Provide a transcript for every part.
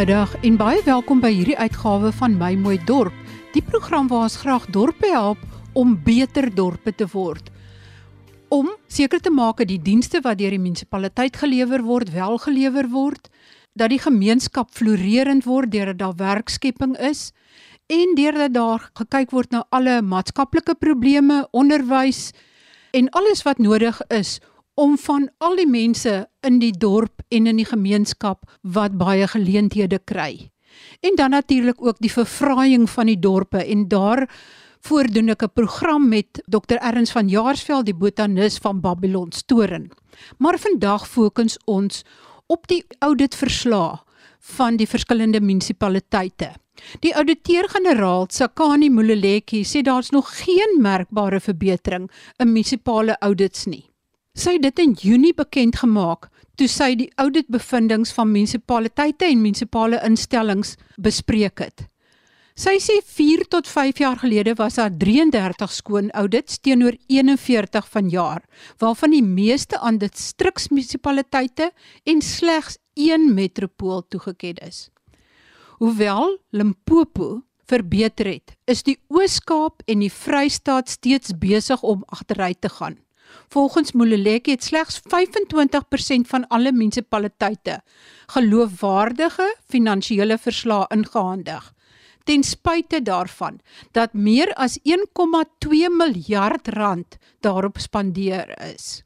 Goeiemiddag en baie welkom by hierdie uitgawe van My Mooi Dorp, die program waar ons graag dorpe help om beter dorpe te word. Om seker te maak dat die dienste wat deur die munisipaliteit gelewer word, wel gelewer word, dat die gemeenskap floreerend word deurdat daar werkskepping is en deurdat daar gekyk word na alle maatskaplike probleme, onderwys en alles wat nodig is om van al die mense in die dorp en in die gemeenskap wat baie geleenthede kry. En dan natuurlik ook die verfraaiing van die dorpe en daar voordoen ek 'n program met Dr Erns van Jaarsveld die botanis van Babylon Storen. Maar vandag fokus ons op die auditverslag van die verskillende munisipaliteite. Die ouditeur-generaal, Sakani Moleleki, sê daar's nog geen merkbare verbetering in munisipale audits nie. Sy dit in Junie bekend gemaak toe sy die auditbevindinge van munisipaliteite en munisipale instellings bespreek het. Sy sê 4 tot 5 jaar gelede was daar 33 skoon audits teenoor 41 vanjaar, waarvan die meeste aan distriks munisipaliteite en slegs 1 metropool toegeken is. Hoewel Limpopo verbeter het, is die Oos-Kaap en die Vrystaat steeds besig om agteruit te gaan. Volgens Moleleki het slegs 25% van alle munisipaliteite geloofwaardige finansiële verslae ingehandig. Ten spyte daarvan dat meer as 1,2 miljard rand daarop spandeer is.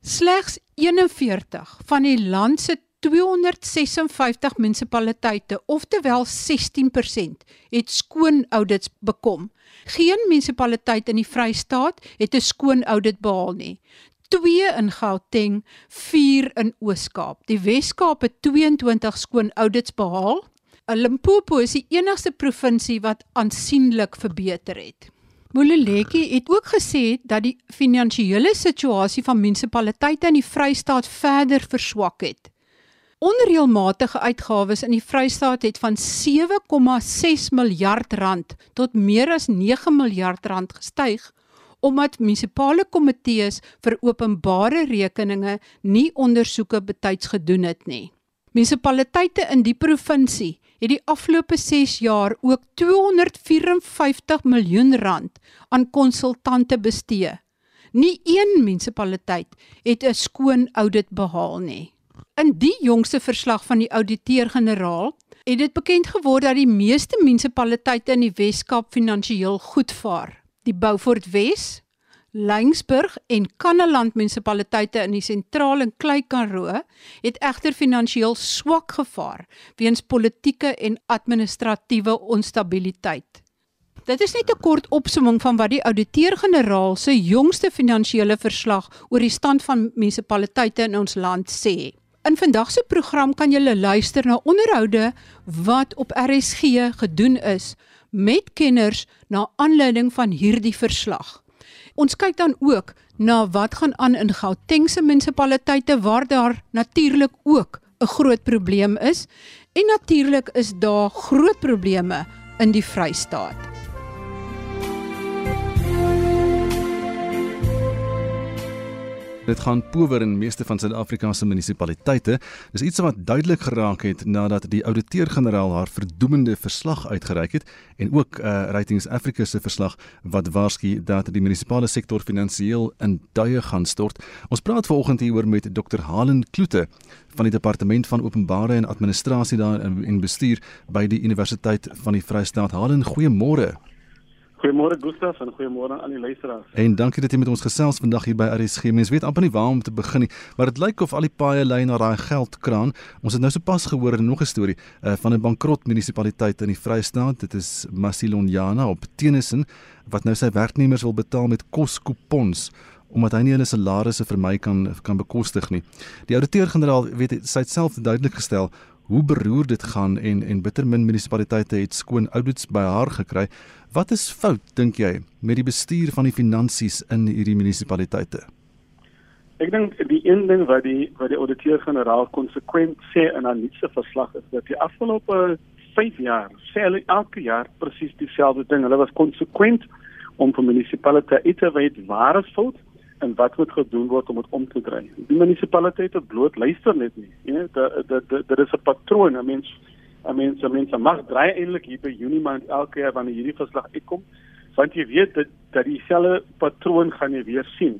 Slegs 41 van die land se 256 munisipaliteite, oftewel 16%, het skoon audits bekom. Geen munisipaliteit in die Vrystaat het 'n skoon audit behaal nie. 2 in Gauteng, 4 in Oos-Kaap. Die Wes-Kaap het 22 skoon audits behaal. Limpopo is die enigste provinsie wat aansienlik verbeter het. Moleleki het ook gesê dat die finansiële situasie van munisipaliteite in die Vrystaat verder verswak het. Onreëlmatige uitgawes in die Vrystaat het van 7,6 miljard rand tot meer as 9 miljard rand gestyg omdat munisipale komitees vir openbare rekeninge nie ondersoeke betyds gedoen het nie. Munisipaliteite in die provinsie het die afgelope 6 jaar ook 254 miljoen rand aan konsultante bestee. Nie een munisipaliteit het 'n skoon audit behaal nie. In die jongste verslag van die ouditeur-generaal het dit bekend geword dat die meeste munisipaliteite in die Wes-Kaap finansiëel goed vaar. Die Beaufort Wes, Laingsburg en Kannaland munisipaliteite in die sentraal en Klei-Karoo het egter finansiëel swak gevaar weens politieke en administratiewe onstabiliteit. Dit is net 'n kort opsomming van wat die ouditeur-generaal se jongste finansiële verslag oor die stand van munisipaliteite in ons land sê. In vandag se program kan jy luister na onderhoude wat op RSG gedoen is met kenners na aanleiding van hierdie verslag. Ons kyk dan ook na wat gaan aan in Gautengse munisipaliteite waar daar natuurlik ook 'n groot probleem is en natuurlik is daar groot probleme in die Vrystaat. Dit gaan power in meeste van Suid-Afrika se munisipaliteite. Dis iets wat duidelik geraak het nadat die ouditeur-generaal haar verdoemende verslag uitgereik het en ook uh, Ratings Africa se verslag wat waarsku dat die munisipale sektor finansiëel in duie gaan stort. Ons praat vanoggend hieroor met Dr. Halen Kloete van die departement van openbare en administrasie daar in bestuur by die Universiteit van die Vrystaat. Halen, goeiemôre. Goeiemôre Gustaf en goeiemôre aan die luisteraars. En dankie dat jy met ons gesels vandag hier by RSG. Mens weet amper nie waar om te begin nie, maar dit lyk of al die paaie lei na daai geldkraan. Ons het nou sopas gehoor 'n nog 'n storie uh, van 'n bankrot munisipaliteit in die Vrystaat. Dit is Masilonyana op Tennyson wat nou sy werknemers wil betaal met koskupons omdat hy nie hulle salarisse vir my kan kan bekostig nie. Die ouditeur-generaal weet sy het self duidelik gestel hoe beroer dit gaan en en bittermin munisipaliteite het skoon audits by haar gekry. Wat is fout dink jy met die bestuur van die finansies in hierdie munisipaliteite? Ek dink die een ding wat die wat die ouditeur-generaal konsekwent sê in haar nuutste verslag is dat die afgelope 5 jaar, sê hulle elke jaar presies dieselfde ding. Hulle was konsekwent om vir munisipaliteite te weet waar is fout en wat moet gedoen word om dit om te draai. Die munisipaliteite bloot luister net nie. Jy weet, dit dit dit is 'n patroon. 'n Mens Mense mense mag draai eintlik hier by Junie maand elke jaar wanneer hierdie verslag uitkom, want jy weet dat dat dieselfde patroon gaan jy weer sien.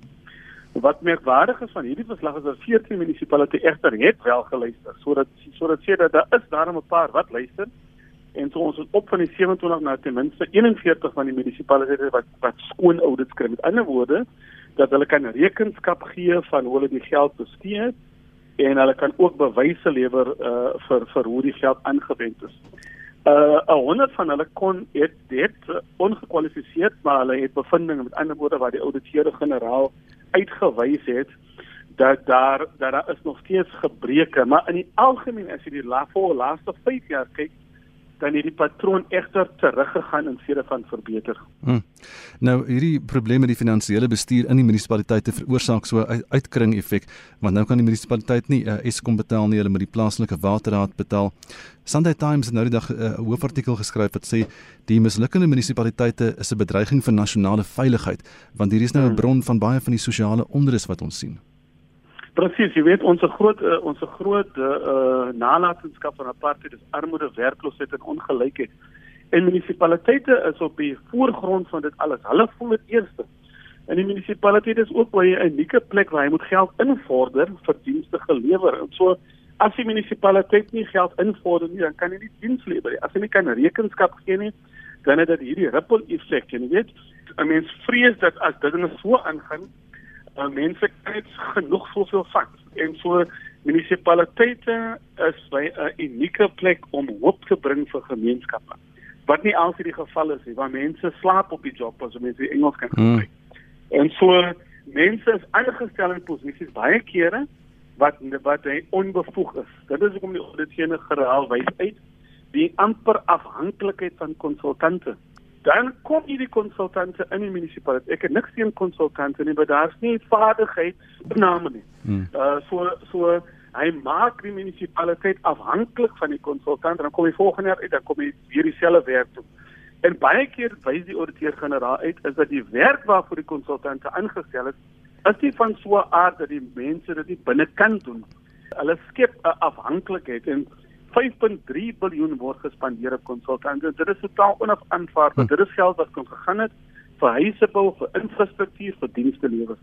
Wat merkwaardig is van hierdie verslag is dat 14 munisipaliteite egter het wel geluister sodat sodat sê dat daar is daarom 'n paar wat luister en so ons is op van die 27 na ten minste 41 van die munisipaliteite wat wat skoon audits kry. Met ander woorde dat hulle kan rekenskap gee van hoe hulle die geld bestee het en hulle kan ook bewyse lewer uh, vir vir hoe die geld aangewend is. Uh 100 van hulle kon het dit ongekwalifiseerd maar hulle het bevindinge met ander woorde waar die ouditeure-generaal uitgewys het dat daar dat daar is nog steeds gebreke maar in die algemeen as jy die laaste 5 jaar kyk dan het die patroon egter teruggegaan in steede van verbeter. Hmm. Nou hierdie probleme met die finansiële bestuur in die munisipaliteite veroorsaak so 'n uitkring effek want nou kan die munisipaliteit nie uh, Eskom betaal nie, hulle moet die plaaslike waterraad betaal. Sunday Times het nou die dag 'n uh, hoofartikel geskryf wat sê die mislukkende munisipaliteite is 'n bedreiging vir nasionale veiligheid want hier is nou 'n hmm. bron van baie van die sosiale onrus wat ons sien. Presies, jy weet ons groot uh, ons groot uh, nalatenskap van apartheid is armoede, werkloosheid en ongelykheid. En munisipaliteite is op die voorgrond van dit alles. Hulle voel dit eerste. En die munisipaliteit is ook baie 'n unieke plek waar jy moet geld invorder vir dienste gelewer. En so as die munisipaliteit nie geld invorder nie, dan kan jy nie diens lewer nie. As jy nie kan rekenskap gee nie, dan het dit hierdie ripple effek, jy weet. 'n Mens vrees dat as dit net so aangaan, uh, mense kry genoeg soveel vat en so munisipaliteite is 'n unieke plek om hoop te bring vir gemeenskappe wat nie altyd die geval is nie waar mense slaap op die job as mense Engels kan hmm. gebruik mm. en so mense is aangestel in posisies baie kere wat wat hy onbevoeg is dit is hoekom die auditgene geraal wys uit die amper afhanklikheid van konsultante dan kom hierdie konsultante in die munisipaliteit. Ek het niks teen konsultante nie, maar daar's nie vaardigheid bename nie. Hmm. Uh so so hy maak die munisipaliteit afhanklik van die konsultant en dan kom hy volgende jaar uit dan kom hy weer dieselfde werk doen. En baie keer wys die ouditeur-generaal uit is dat die werk waarvoor die konsultante aangestel is, is nie van so 'n aard dat die mense dit nie binnekant doen. Hulle skep 'n afhanklikheid en 5.3 biljoen word gespandeer op konsultante. Dit is totaal onaanvaarbaar. Hm. Dit is geld wat kon gegaan het vir huise bou, vir infrastruktuur, vir dienste lewer.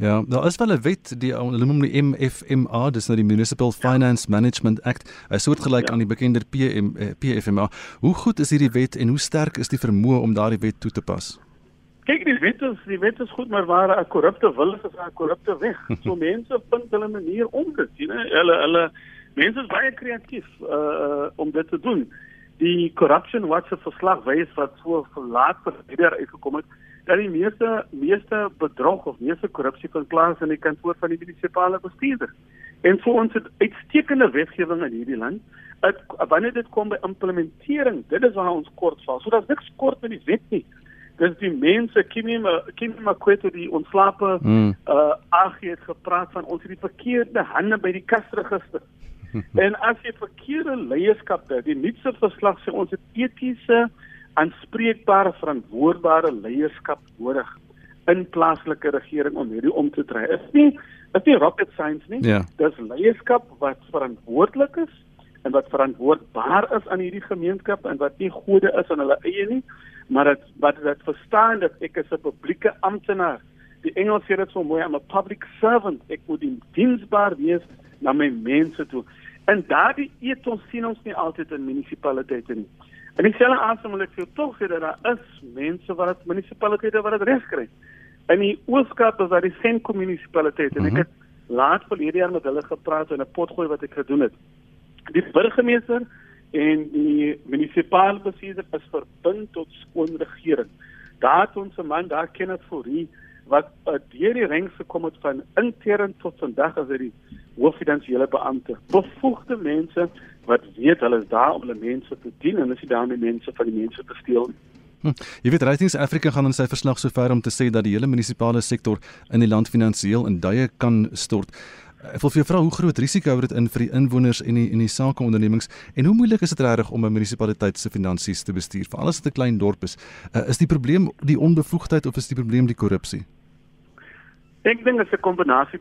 Ja, daar is wel 'n wet die hulle noem die MFMA, dis nou die Municipal Finance ja. Management Act. Hy soortgelyk ja. aan die bekende PM eh, PFMA. Hoe goed is hierdie wet en hoe sterk is die vermoë om daardie wet toe te pas? Kyk, die wet is die wet is goed, maar waar 'n korrupte wil is, is 'n korrupte weg. So mense vind hulle manier om dit, jy know, hulle hulle mense is baie kreatief uh om dit te doen. Die Corruption Watch se verslag wys wat so verlaat verder uitgekom het dat die meeste meeste bedrog of meeste korrupsie van plaas in die kantoor van die munisipale bestuurder. En vir ons het uitstekende wetgewing in hierdie land. Het, wanneer dit kom by implementering, dit is waar ons kort val. So daar's niks kort met die wet nie. Dis die mense, Kimi Kimi Makweto die ontslape mm. uh AG het gepraat van ons het die verkeerde hande by die kasregister. en as jy verkeerde leierskap het, die nuutste verslag sê ons het etiese, aanspreekbare, verantwoordbare leierskap nodig in plaaslike regering om hierdie om te dry. Is nie is nie rocket science nie. Ja. Dis leierskap wat verantwoordelik is en wat verantwoordbaar is aan hierdie gemeenskap en wat nie gode is aan hulle eie nie, maar dit wat dit verstaan dat ek is 'n publieke amptenaar. Die Engels sê dit so mooi, I'm a public servant. Ek moet diensbaar wees na my mense toe. En daardie ethos sien ons nie altyd in munisipaliteite nie. En ek sê aan wil ek vir tog sê dat daar is mense wat munisipaliteite wat dit reg kry. In die Ooskaap is daar die Senko munisipaliteit en ek mhm. het laat verlede jaar met hulle gepraat in 'n potgooi wat ek gedoen het. Die burgemeester en die munisipale bestuurder is verbind tot skoon regering. Daar het ons 'n man daar ken dit vir wie wat uh, deur die ranks gekom het van intern tot vandag as die hooffinansiële beampte. Bevoegde mense wat weet hulle is daar om hulle mense te dien en as jy daarmee mense van die mense te steel. Hm. Jy weet Ratings Afrika gaan in sy verslag sover om te sê dat die hele munisipale sektor in die land finansiëel in duie kan stort. Ek wil vir jou vra hoe groot risiko hou dit in vir die inwoners en die en die sakeondernemings en hoe moeilik is dit regtig om 'n munisipaliteit se finansies te bestuur? Veral as dit 'n klein dorp is. Uh, is die probleem die onbevoegdheid of is die probleem die korrupsie? Ek dink dit is 'n kombinasie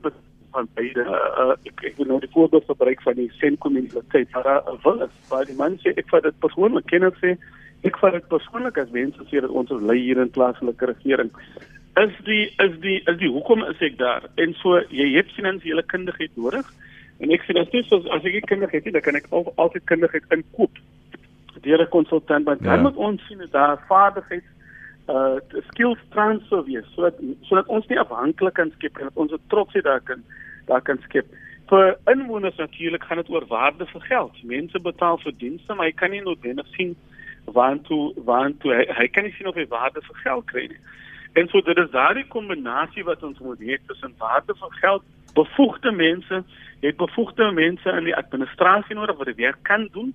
van beide. Uh, ek ek wil nou die voorbeeld gebruik van die senkommuniteit waar daar wil is waar die man sê ek vat dit persoonlik. Ken ek sê ek vat dit persoonlik as mense sê dat ons lei hier in plaaslike regering. Is die is die is die hoekom is ek daar? En so jy het finansiële kundigheid nodig en ek sê dat dis as ek kundigheid het dan kan ek al, altyd kundigheid inkoop deur 'n konsultant want ja. dan moet ons sien dat daar vaardigheid uh skills transfer wees sodat sodat ons nie afhanklik kan skep en dat ons trots daar kan daar kan skep. Vir inwoners natuurlik gaan dit oor waarde vir geld. Mense betaal vir dienste, maar hy kan nie noodwendig sien waantoe waantoe hy, hy kan nie sien of hy waarde vir geld kry nie. En so dit is daardie kombinasie wat ons moet hê tussen waarde vir geld, bevoegde mense, jy het bevoegde mense in die administrasie nodig wat dit werk kan doen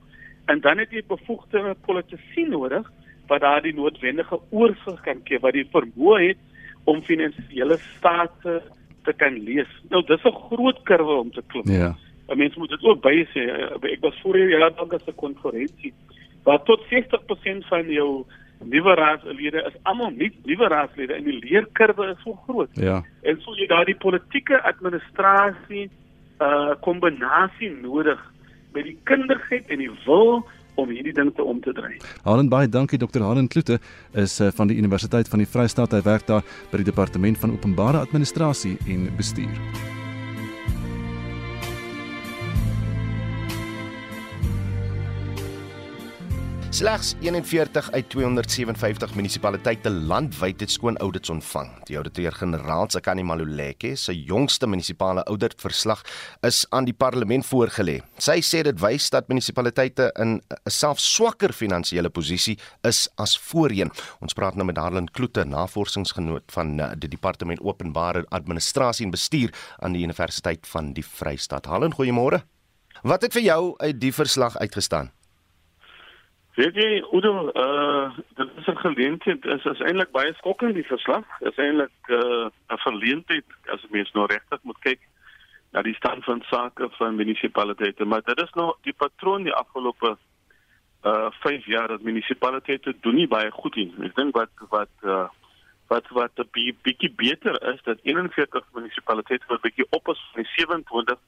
en dan het jy bevoegde politici nodig wat daardie noodwendige oorsig kan gee wat die vermoë het om finansiële state te kan lees. Nou dis 'n groot kurwe om te klim. Ja. Yeah. Mense moet dit ook by sê. Ek was voor hier ja, dan dat 'n konferensie waar tot 60% van jou nuwe raadslede is almal nie nuwe raadslede en die leerkurwe is so groot. Ja. Yeah. En so jy daardie politieke administrasie uh kombinasie nodig met die kindergeld en die wil om hierdie ding te om te dry. Halen baie dankie Dr. Halen Kloete is uh, van die Universiteit van die Vrystaat. Hy werk daar by die Departement van Openbare Administrasie en Bestuur. Slegs 41 uit 257 munisipaliteite landwyd het skoon audits ontvang. Die ouditeur-generaal, Sakani Maluleke, se jongste munisipale auditverslag is aan die parlement voorgelê. Sy sê dit wys dat munisipaliteite in 'n self swakker finansiële posisie is as voorheen. Ons praat nou met Darlin Kloete, navorsingsgenoot van eh, die Departement Openbare Administrasie en Bestuur aan die Universiteit van die Vrystaat. Hallo, goeiemôre. Wat het vir jou uit die verslag uitgestaan? Weet jy, Udo, uh dit is 'n geleentheid, is is eintlik baie skokkend die verslag. Is eintlik uh 'n verleentheid as mens nou regtig moet kyk na die stand van sake van munisipaliteite, maar dit is nou die patroon die afgelope uh 5 jaar dat munisipaliteite doen nie baie goed nie. Ek dink wat wat uh wat wat 'n bietjie beter is dat 41 munisipaliteite wat bietjie op is van die 27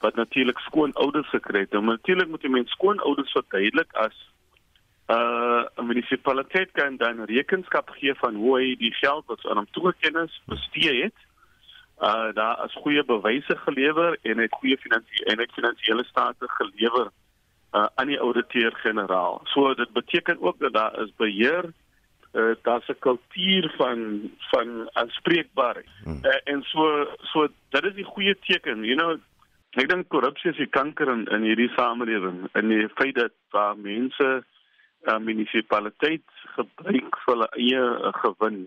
wat natuurlik skoon ouers gekry het. Nou natuurlik moet jy mens skoon ouers verduidelik as uh 'n munisipaliteit kan dan rekenskap gee van hoe hy die geld wat aan hom toegeken is bestee het. Uh daar is goeie bewyse gelewer en het goeie finansiële en het finansiële state gelewer uh aan die ouditeur-generaal. So dit beteken ook dat daar is beheer uh daar's 'n kultuur van van aanspreekbaarheid. Hmm. Uh, en so so dit is die goeie teken. You know, ek dink korrupsie is die kanker in in hierdie samelewing en die feit dat waar mense uh, munisipaliteit gebruik vir hulle eie uh, gewin.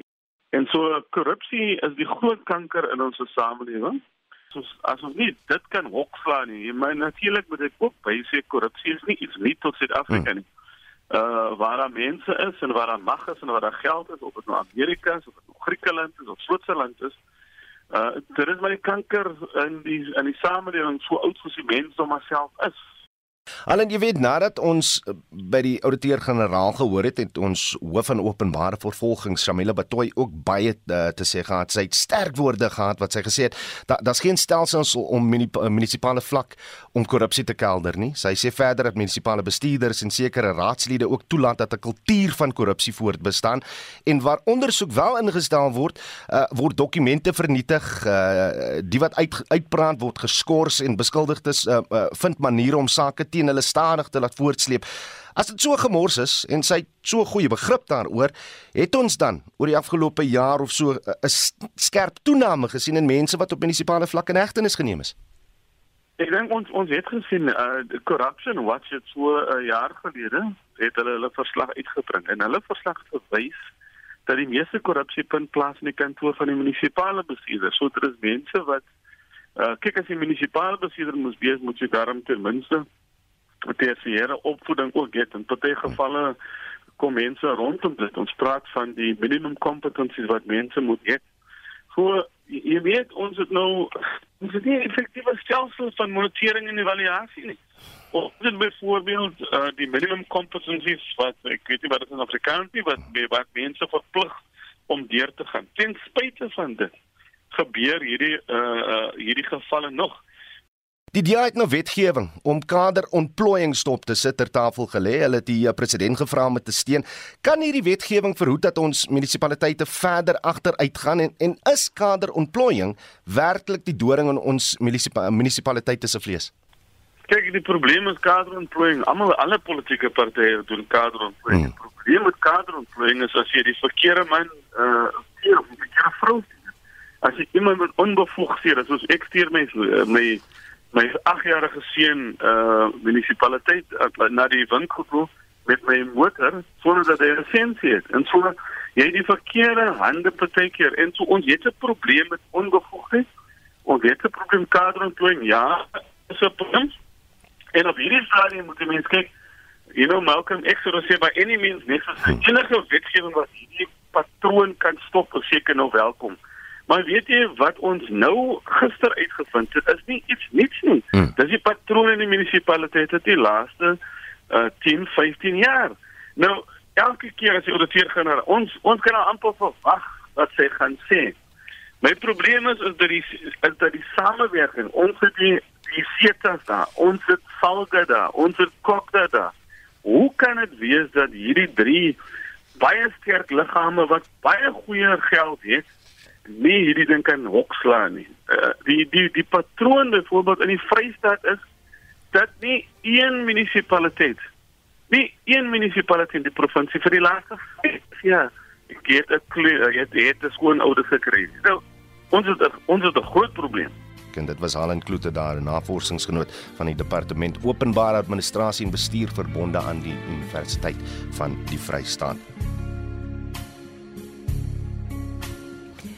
En so korrupsie is die groot kanker in ons samelewing. So as ons nie dit kan hokslaan nie, maar natuurlik moet ek ook baie korrupsie is nie iets nie tot Suid-Afrika hmm. nie. Uh waar daar mense is en waar daar mag is en waar daar geld is, of dit nou Amerika is of dit nou Griekeland is of Switserland is, uh dit is maar die kanker in die in die samelewing so oud soos die mens om homself is. Allen jy weet nadat ons eh, by die ouditeur-generaal gehoor het het ons hoof van openbare vervolging Shamila Batoy ook baie uh, te sê gehad. Sy het sterk woorde gehad wat sy gesê het dat daar's geen stelsels om eh, munisipale vlak om korrupsie te kelder nie. Sy sê verder dat munisipale bestuurders en sekere raadslede ook toelaat dat 'n kultuur van korrupsie voortbestaan en waar ondersoek wel ingestel word uh, word dokumente vernietig uh, die wat uit uitbrand word geskort en beskuldigdes uh, uh, vind maniere om sake te teen hulle stadig te laat voortsleep. As dit so gemors is en sy so goeie begrip daaroor, het ons dan oor die afgelope jaar of so eh, 'n skerp toename gesien in mense wat op munisipale vlak in hegtenis geneem is. Ek dink ons ons het gesien uh corruption watch het so 'n jaar gelede het hulle hulle verslag uitgebring en hulle verslag verwys dat die meeste korrupsie vind plaas in die kantoor van die munisipale bestuurder. So dit is mense wat uh kyk as die munisipale bestuurder moet wees, moet jy daarom ten minste tersiêre opvoeding ook het. In baie gevalle kom mense rondom dit. Ons praat van die minimum competencies wat mense moet hê. Voor jy weet ons het nou ons het nie effektiewe stelsel van monitering en evaluasie nie. Of dit byvoorbeeld uh, die minimum competencies wat ek weet nie wat dit in Afrikaans is wat wat mense verplig om deur te gaan. Ten spyte van dit gebeur hierdie uh, uh hierdie gevalle nog. Die DA het nou wetgewing om kaderontplooiing stop te sit ter tafel gelê. Hulle het die eh, president gevra om te steun. Kan hierdie wetgewing verhoed dat ons munisipaliteite verder agteruit gaan en en is kaderontplooiing werklik die doring in ons munisipa munisipaliteite se vlees? Kyk, die probleem is kaderontplooiing. Almal alle politieke partye doen kaderontplooiing. Hmm. Die probleem met kaderontplooiing is as jy die verkeerde man uh hier of die verkeerde vrou as jy iemand met onbevoegdhede, soos ek stuur my my my 8-jarige seun uh munisipaliteit uh, na die winkel toe met my motor sonder dat hy 'n lisensie het. En so jy die verkeerde hande partykeer en so ons het 'n probleem met onbevoegdheid. Ons het 'n probleem kaderontwikkeling. Ja, is 'n probleem. En op hierdie stadium moet die mens kyk You know Malcolm X het gesê by any means necessary. Enige wetgewing wat hierdie patroon kan stop, is seker nou welkom. Maar weet jy wat ons nou gister uitgevind het, is nie iets niets nie. Hmm. Dis die patrone in die munisipaliteite die laaste uh, 10, 15 jaar. Nou elke keer as jy auditeur gaan na ons ons kan nou amper verwag wat sy gaan sê. My probleem is is dat die is dat die samewerking, ons het die die setas daar, ons het salga daar, ons het kokda daar. Hoe kan dit wees dat hierdie drie baie sterk liggame wat baie goeie geld het nie hierdie ding kan hokslaan nie. Uh, die die die patroon byvoorbeeld in die Vrystaat is dat nie een munisipaliteit nie een munisipaliteit in die provinsie vir die laaste ja, ek het 'n ek het 'n skoon oude gekry. Nou ons het ons het 'n groot probleem. En dit was Helen Kloete daar, 'n navorsingsgenoot van die departement openbare administrasie en bestuur verbonde aan die Universiteit van die Vrystaat.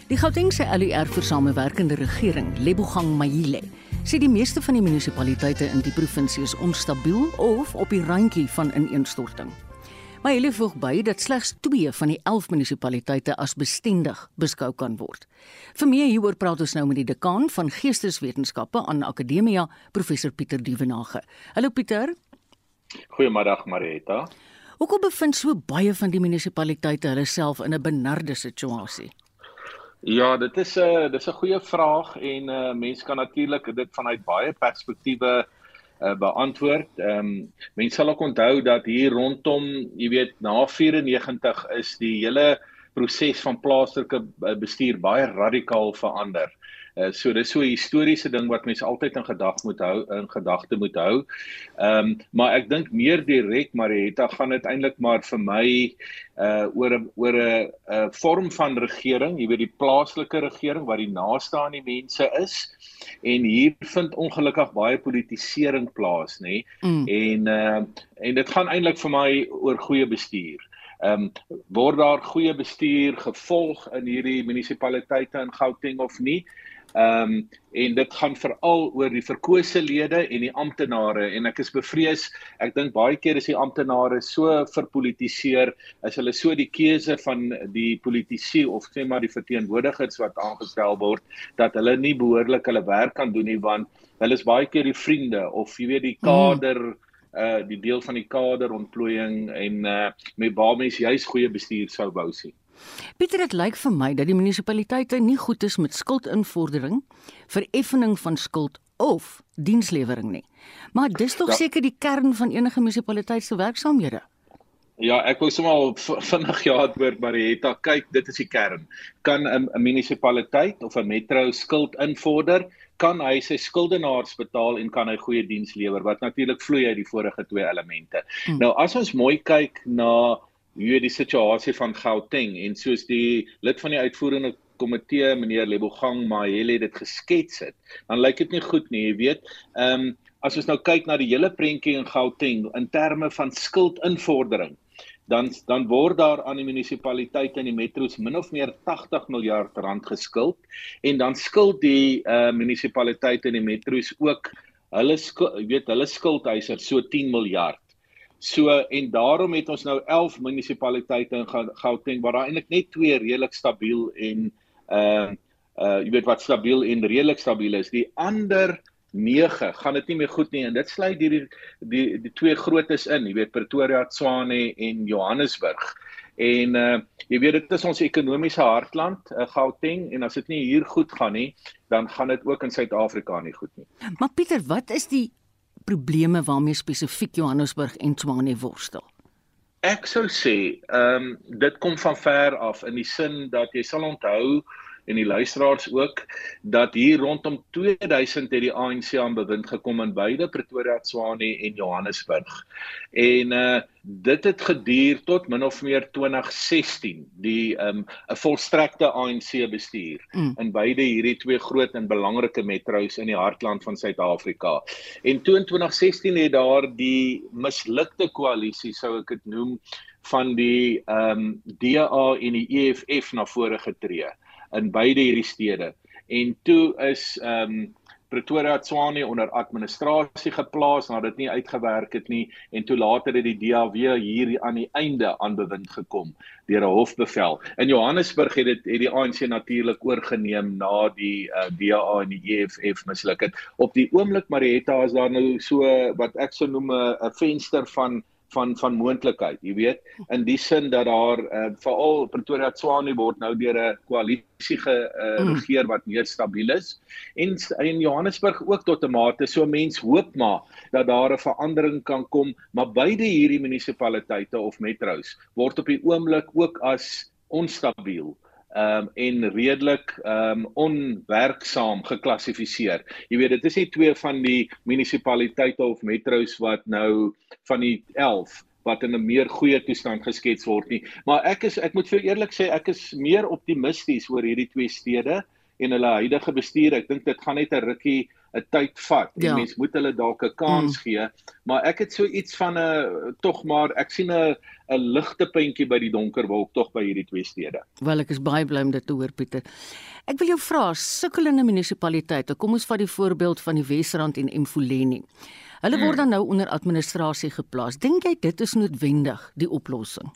Die Gautengse ALUR vir samewerkende regering, Lebogang Mayile, sê die meeste van die munisipaliteite in die provinsie is onstabiel of op die randjie van ineenstorting. Mayile voeg by dat slegs 2 van die 11 munisipaliteite as bestendig beskou kan word. Vir meer hieroor praat ons nou met die dekaan van Geesteswetenskappe aan Akademia, professor Pieter Dievenage. Hallo Pieter. Goeiemiddag Marietta. Hoekom bevind so baie van die munisipaliteite hulle self in 'n benarde situasie? Ja, dit is 'n uh, dis 'n goeie vraag en uh, mense kan natuurlik dit vanuit baie perspektiewe uh, beantwoord. Ehm um, mense sal ook onthou dat hier rondom, jy weet, na 94 is die hele proses van plaaslike bestuur baie radikaal verander. Uh, so dis so 'n historiese ding wat mense altyd in gedagte moet hou in gedagte moet hou. Ehm um, maar ek dink meer direk Marietta gaan dit eintlik maar vir my uh oor 'n oor 'n uh, vorm van regering, jy weet die plaaslike regering wat die naaste aan die mense is. En hier vind ongelukkig baie politisering plaas, nê? Mm. En uh en dit gaan eintlik vir my oor goeie bestuur. Ehm um, word daar goeie bestuur gevolg in hierdie munisipaliteite in Gauteng of nie? Ehm um, en dit gaan veral oor die verkose lede en die amptenare en ek is bevrees ek dink baie keer is die amptenare so verpolitiseer as hulle so die keuse van die politici of sê maar die verteenwoordigers wat aangestel word dat hulle nie behoorlik hulle werk kan doen nie want hulle is baie keer die vriende of jy weet die mm. kader mm. uh die deel van die kader ontplooiing en uh met baie mense juis goeie bestuur sou wou sien. Pieter, dit lyk vir my dat die munisipaliteite nie goed is met skuldinvordering, vereffening van skuld of dienslewering nie. Maar dis tog ja. seker die kern van enige munisipaliteit se werksaamhede. Ja, ek wou sommer vinnig ja antwoord Marietta, kyk, dit is die kern. Kan 'n munisipaliteit of 'n metro skuld invorder? Kan hy sy skuldenaars betaal en kan hy goeie diens lewer? Wat natuurlik vloei uit die vorige twee elemente. Hmm. Nou as ons mooi kyk na hoe die situasie van Gauteng en soos die lid van die uitvoerende komitee meneer Lebogang Mahele dit geskets het, dan lyk dit nie goed nie, jy weet. Ehm um, as ons nou kyk na die hele prentjie in Gauteng in terme van skuldinvordering, dan dan word daar aan die munisipaliteite en die metro's min of meer 80 miljard rand geskuld en dan skuld die uh, munisipaliteite en die metro's ook hulle skuld, weet hulle skuldeisers so 10 miljard. So en daarom het ons nou 11 munisipaliteite in Gauteng waar daar eintlik net twee redelik stabiel en uh uh jy weet wat stabiel en redelik stabiel is. Die ander 9 gaan dit nie meer goed nie en dit sluit hierdie die die twee grootes in, jy weet Pretoria, Tshwane en Johannesburg. En uh jy weet dit is ons ekonomiese hartland, uh, Gauteng en as dit nie hier goed gaan nie, dan gaan dit ook in Suid-Afrika nie goed nie. Maar Pieter, wat is die probleme waarmee spesifiek Johannesburg en Tshwane worstel? Ek sou sê, ehm um, dit kom van ver af in die sin dat jy sal onthou en die luisteraars ook dat hier rondom 2000 het die ANC aan bewind gekom in beide Pretoria, Tshwane en Johannesburg. En uh dit het geduur tot min of meer 2016 die um 'n volstrekte ANC bestuur mm. in beide hierdie twee groot en belangrike metro's in die hartland van Suid-Afrika. En toe in 2016 het daar die mislukte koalisie sou ek dit noem van die um DA en die EFF na vore getree in beide hierdie stede. En toe is ehm um, Pretoria Tshwane onder administrasie geplaas nadat dit nie uitgewerk het nie en toe later het die DA weer hier aan die einde aan bewind gekom deur 'n hofbevel. In Johannesburg het dit het die ANC natuurlik oorgeneem na die uh, DA en die EFF misluk het. Op die oomblik Marietta is daar nou so wat ek sou noem 'n venster van van van moontlikheid, jy weet, in die sin dat daar uh, veral Pretoria Tshwane word nou deur 'n koalisie geregeer uh, wat meer stabiel is. En in Johannesburg ook tot 'n mate so mens hoop maar dat daar 'n verandering kan kom, maar beide hierdie munisipaliteite of metro's word op die oomblik ook as onstabiel um en redelik um onwerksaam geklassifiseer. Jy weet dit is nie twee van die munisipaliteite of metro's wat nou van die 11 wat in 'n meer goeie toestand geskets word nie. Maar ek is ek moet vir eerlik sê ek is meer optimisties oor hierdie twee stede en hulle huidige bestuur. Ek dink dit gaan net 'n rukkie 'n tyd vat. Ja. Mens moet hulle dalk 'n kans mm. gee, maar ek het so iets van 'n tog maar ek sien 'n 'n ligte puntjie by die donker wolk tog by hierdie twee stede. Wel ek is baie bly om dit te hoor Pieter. Ek wil jou vra, sukkelende munisipaliteite, kom ons vat die voorbeeld van die Wesrand en Mfuleni. Hulle word hmm. dan nou onder administrasie geplaas. Dink jy dit is noodwendig die oplossing?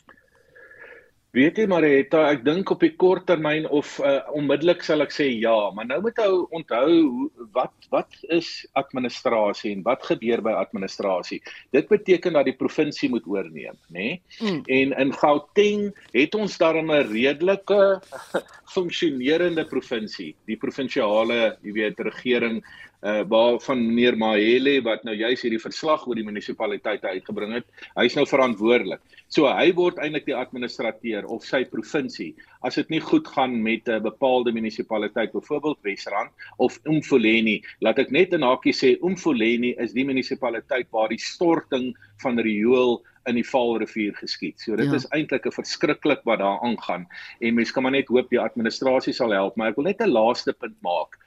Weet jy Marita, ek dink op die kort termyn of uh, onmiddellik sal ek sê ja, maar nou moet ou onthou wat wat is administrasie en wat gebeur by administrasie? Dit beteken dat die provinsie moet oorneem, nê? Nee? Mm. En in Gauteng het ons daar 'n redelike funksionerende provinsie, die provinsiale, jy weet, regering uh waarvan meneer Mahele wat nou juis hierdie verslag oor die munisipaliteite uitgebring het, hy's nou verantwoordelik. So hy word eintlik die administrateur of sy provinsie as dit nie goed gaan met 'n bepaalde munisipaliteit, byvoorbeeld Wesrand of Umfuleni. Laat ek net in hakie sê Umfuleni is die munisipaliteit waar die storting van riool in die Vaalrivier geskied. So dit ja. is eintlik 'n verskriklik wat daar aangaan en mense kan maar net hoop die administrasie sal help, maar ek wil net 'n laaste punt maak.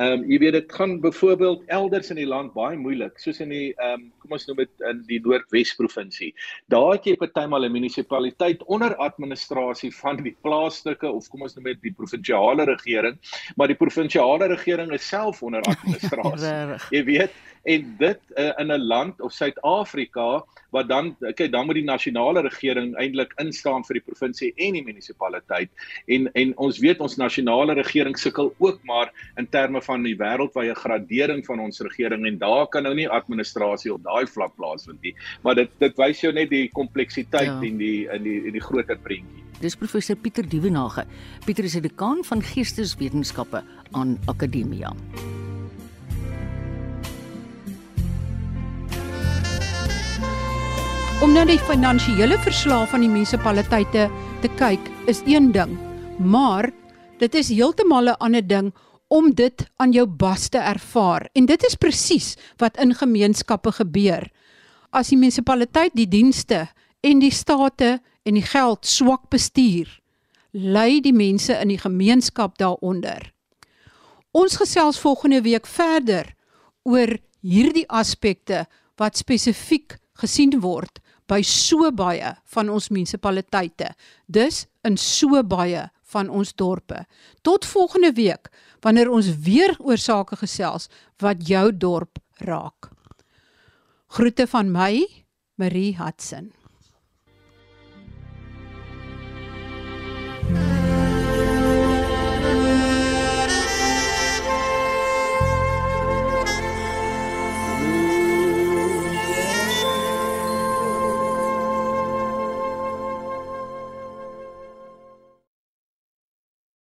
Ehm um, jy weet dit gaan byvoorbeeld elders in die land baie moeilik, soos in die ehm um, kom ons noem dit in die Noordwes provinsie. Daar het jy partymal 'n munisipaliteit onder administrasie van die plaaslike of kom ons noem dit die provinsiale regering, maar die provinsiale regering is self onder administrasie. jy weet en dit uh, in 'n land of Suid-Afrika wat dan kyk dan moet die nasionale regering eintlik instaan vir die provinsie en die munisipaliteit en en ons weet ons nasionale regering sukkel ook maar in terme van die wêreldwye gradering van ons regering en daar kan nou nie administrasie op daai vlak plaasvind nie maar dit dit wys jou net die kompleksiteit ja. in die in die in die groter prentjie Dis professor Pieter Dievenage. Pieter is 'n dekaan van geesteswetenskappe aan Akademia. Om na die finansiële verslae van die munisipaliteite te kyk is een ding, maar dit is heeltemal 'n ander ding om dit aan jou bas te ervaar. En dit is presies wat in gemeenskappe gebeur. As die munisipaliteit die dienste en die state en die geld swak bestuur, ly die mense in die gemeenskap daaronder. Ons gesels volgende week verder oor hierdie aspekte wat spesifiek gesien word by so baie van ons munisipaliteite. Dus in so baie van ons dorpe. Tot volgende week wanneer ons weer oor sake gesels wat jou dorp raak. Groete van my, Marie Hudson.